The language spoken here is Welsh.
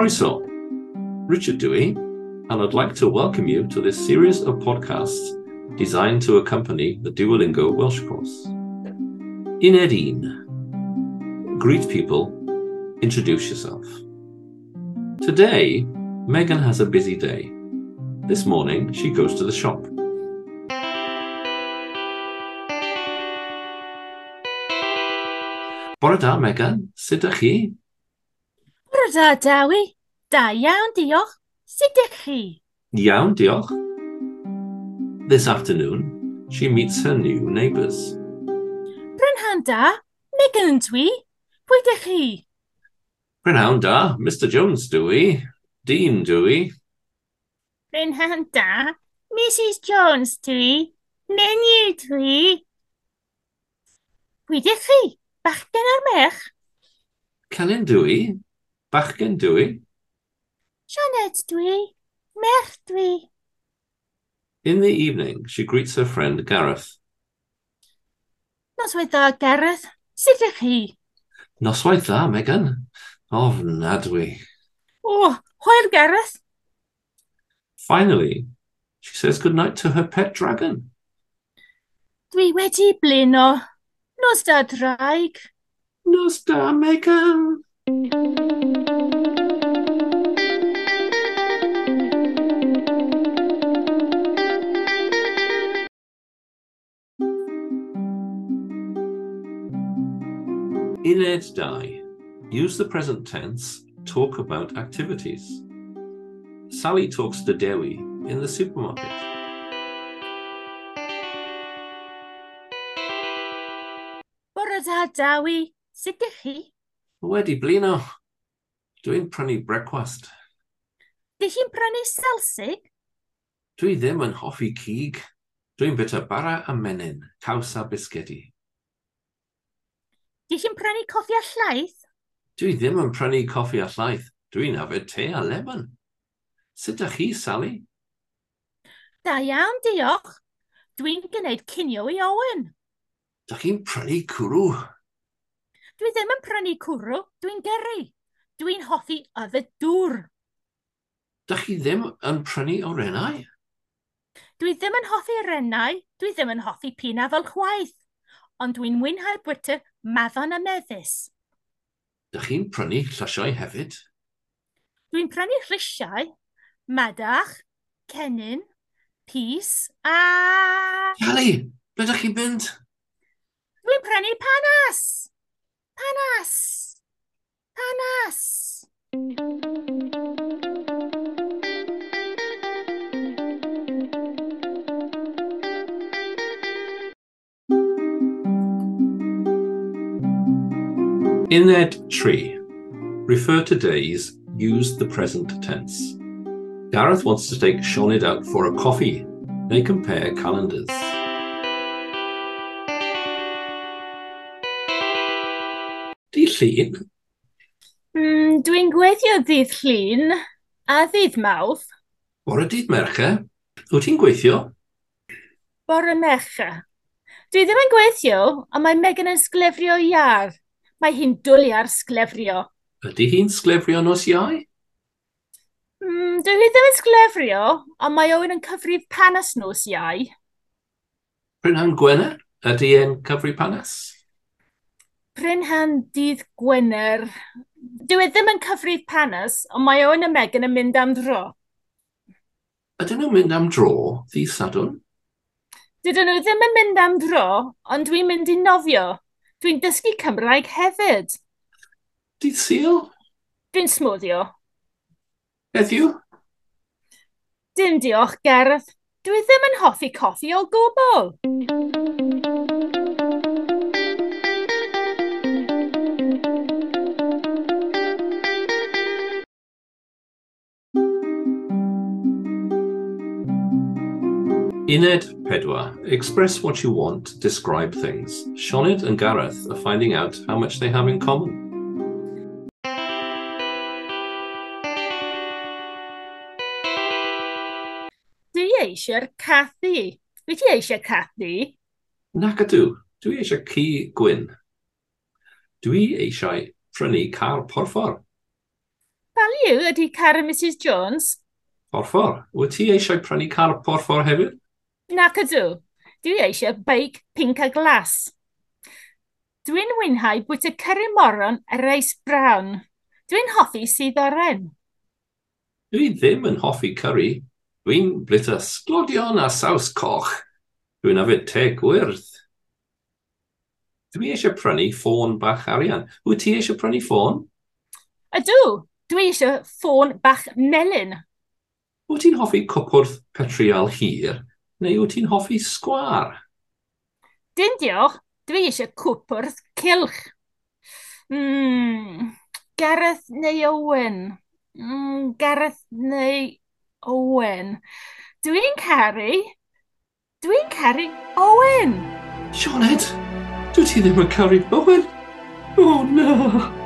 Croeso, Richard Dewey, and I'd like to welcome you to this series of podcasts designed to accompany the Duolingo Welsh course. In Edin, greet people, introduce yourself. Today, Megan has a busy day. This morning, she goes to the shop. Bore da, Megan. Sut ydych chi? Bore da. Da iawn, diolch. Sut ydych chi? Iawn, diolch. This afternoon, she meets her new neighbours. Prynhawn da, Megan yn dwi. Pwy ydych chi? Prynhawn da, Mr Jones dwi. Dean dwi. Prynhawn da, Mrs Jones dwi. Menyw dwi. Pwy ydych chi? Bachgen ar merch? Celyn dwi. Bachgen dwi. Janet dwi. In the evening, she greets her friend Gareth. Noswaith dda, Gareth. Sut ydych chi? Noswaith dda, Megan. Ofnadwy. Oh, o, hwyl Gareth. Finally, she says goodnight to her pet dragon. Dwi wedi blino. Nos da draig. Nos da, Megan. Uned 2. Use the present tense, talk about activities. Sally talks to Dewi in the supermarket. Bore da, Dawi. Sut ydych chi? Wedi blino. Dwi'n prynu brecwast. Dych chi'n prynu selsig? Dwi ddim yn hoffi cig. Dwi'n bita bara a menyn, caws a bisgedi. Dwi chi'n prynu coffi a llaeth? Dwi ddim yn prynu coffi a llaeth. Dwi'n yfed te a lemon. Sut ydych chi, Sally? Da iawn, diolch. Dwi'n gwneud cinio i Owen. Dych chi'n prynu cwrw? Dwi ddim yn prynu cwrw, dwi'n gyrru. Dwi'n hoffi yfed dŵr. Dych chi ddim yn prynu o rennau? Dwi ddim yn hoffi rennau, dwi ddim yn hoffi pina fel chwaith ond dwi'n mwynhau bwyta maddon a meddys. Dych chi'n prynu llysiau hefyd? Dwi'n prynu rhisiau, madach, cenyn, pys a... Cali, ble dych chi'n mynd? Dwi'n prynu panas! Panas! Panas! Panas! Ined tree refer to days, use the present tense. Gareth wants to take Seanid out for a coffee. They compare calendars. Dydd Llun? Mm, Dwi'n gweithio ddydd Llun a ddydd Mawrth. Bore dydd Merche? Wyt ti'n gweithio? Bore Mercher. Dwi ddim yn gweithio, ond mae Megan yn sglefrio iar mae hi'n dwlu ar sglefrio. Ydy hi'n sglefrio nos iau? Mm, dwi hi ddim yn sglefrio, ond mae Owen yn cyfrif panas nos iau. Brynhan Gwener, ydy e'n cyfrif panas? Brynhan dydd Gwener. Dwi e ddim yn cyfrif panas, ond mae Owen a Megan yn mynd am dro. Ydyn nhw'n mynd am dro, ddi sadwn? Dydyn nhw ddim yn mynd am dro, ond dwi'n mynd i nofio. Dwi'n dysgu Cymraeg hefyd. Dydd syl? Dwi'n smwddio. Heddiw? Dim diolch, Gareth. Dwi ddim yn hoffi coffi o gwbl. Uned pedwar. Express what you want, describe things. Sioned and Gareth are finding out how much they have in common. Dwi eisiau'r cathu. Dwi ti eisiau cathu? Nac ydw. Dwi eisiau ci gwyn. Dwi eisiau prynu car porffor. Baliw ydy car Mrs Jones? Porffor. Wyt ti eisiau prynu car porffor hefyd? Nac ydw, dwi eisiau beic pink a glas. Dwi'n wynhau bwyta cyrru moron a reis brawn. Dwi'n hoffi sydd oren. Dwi ddim yn hoffi cyrru. Dwi'n blyta sglodion a saws coch. Dwi'n afed te gwyrdd. Dwi eisiau prynu ffôn bach arian. Wyt ti eisiau prynu ffôn? Ydw, dwi eisiau ffôn bach melyn. Wyt ti'n hoffi cwpwrdd petriol hir neu wyt ti'n hoffi sgwar? Dyn diolch, dwi eisiau cwpwrdd cilch. Mm, Gareth neu Owen. Mm, Gareth neu Owen. Dwi'n caru... Dwi'n caru Owen! Sioned, dwi ti ddim yn caru Owen? Oh no!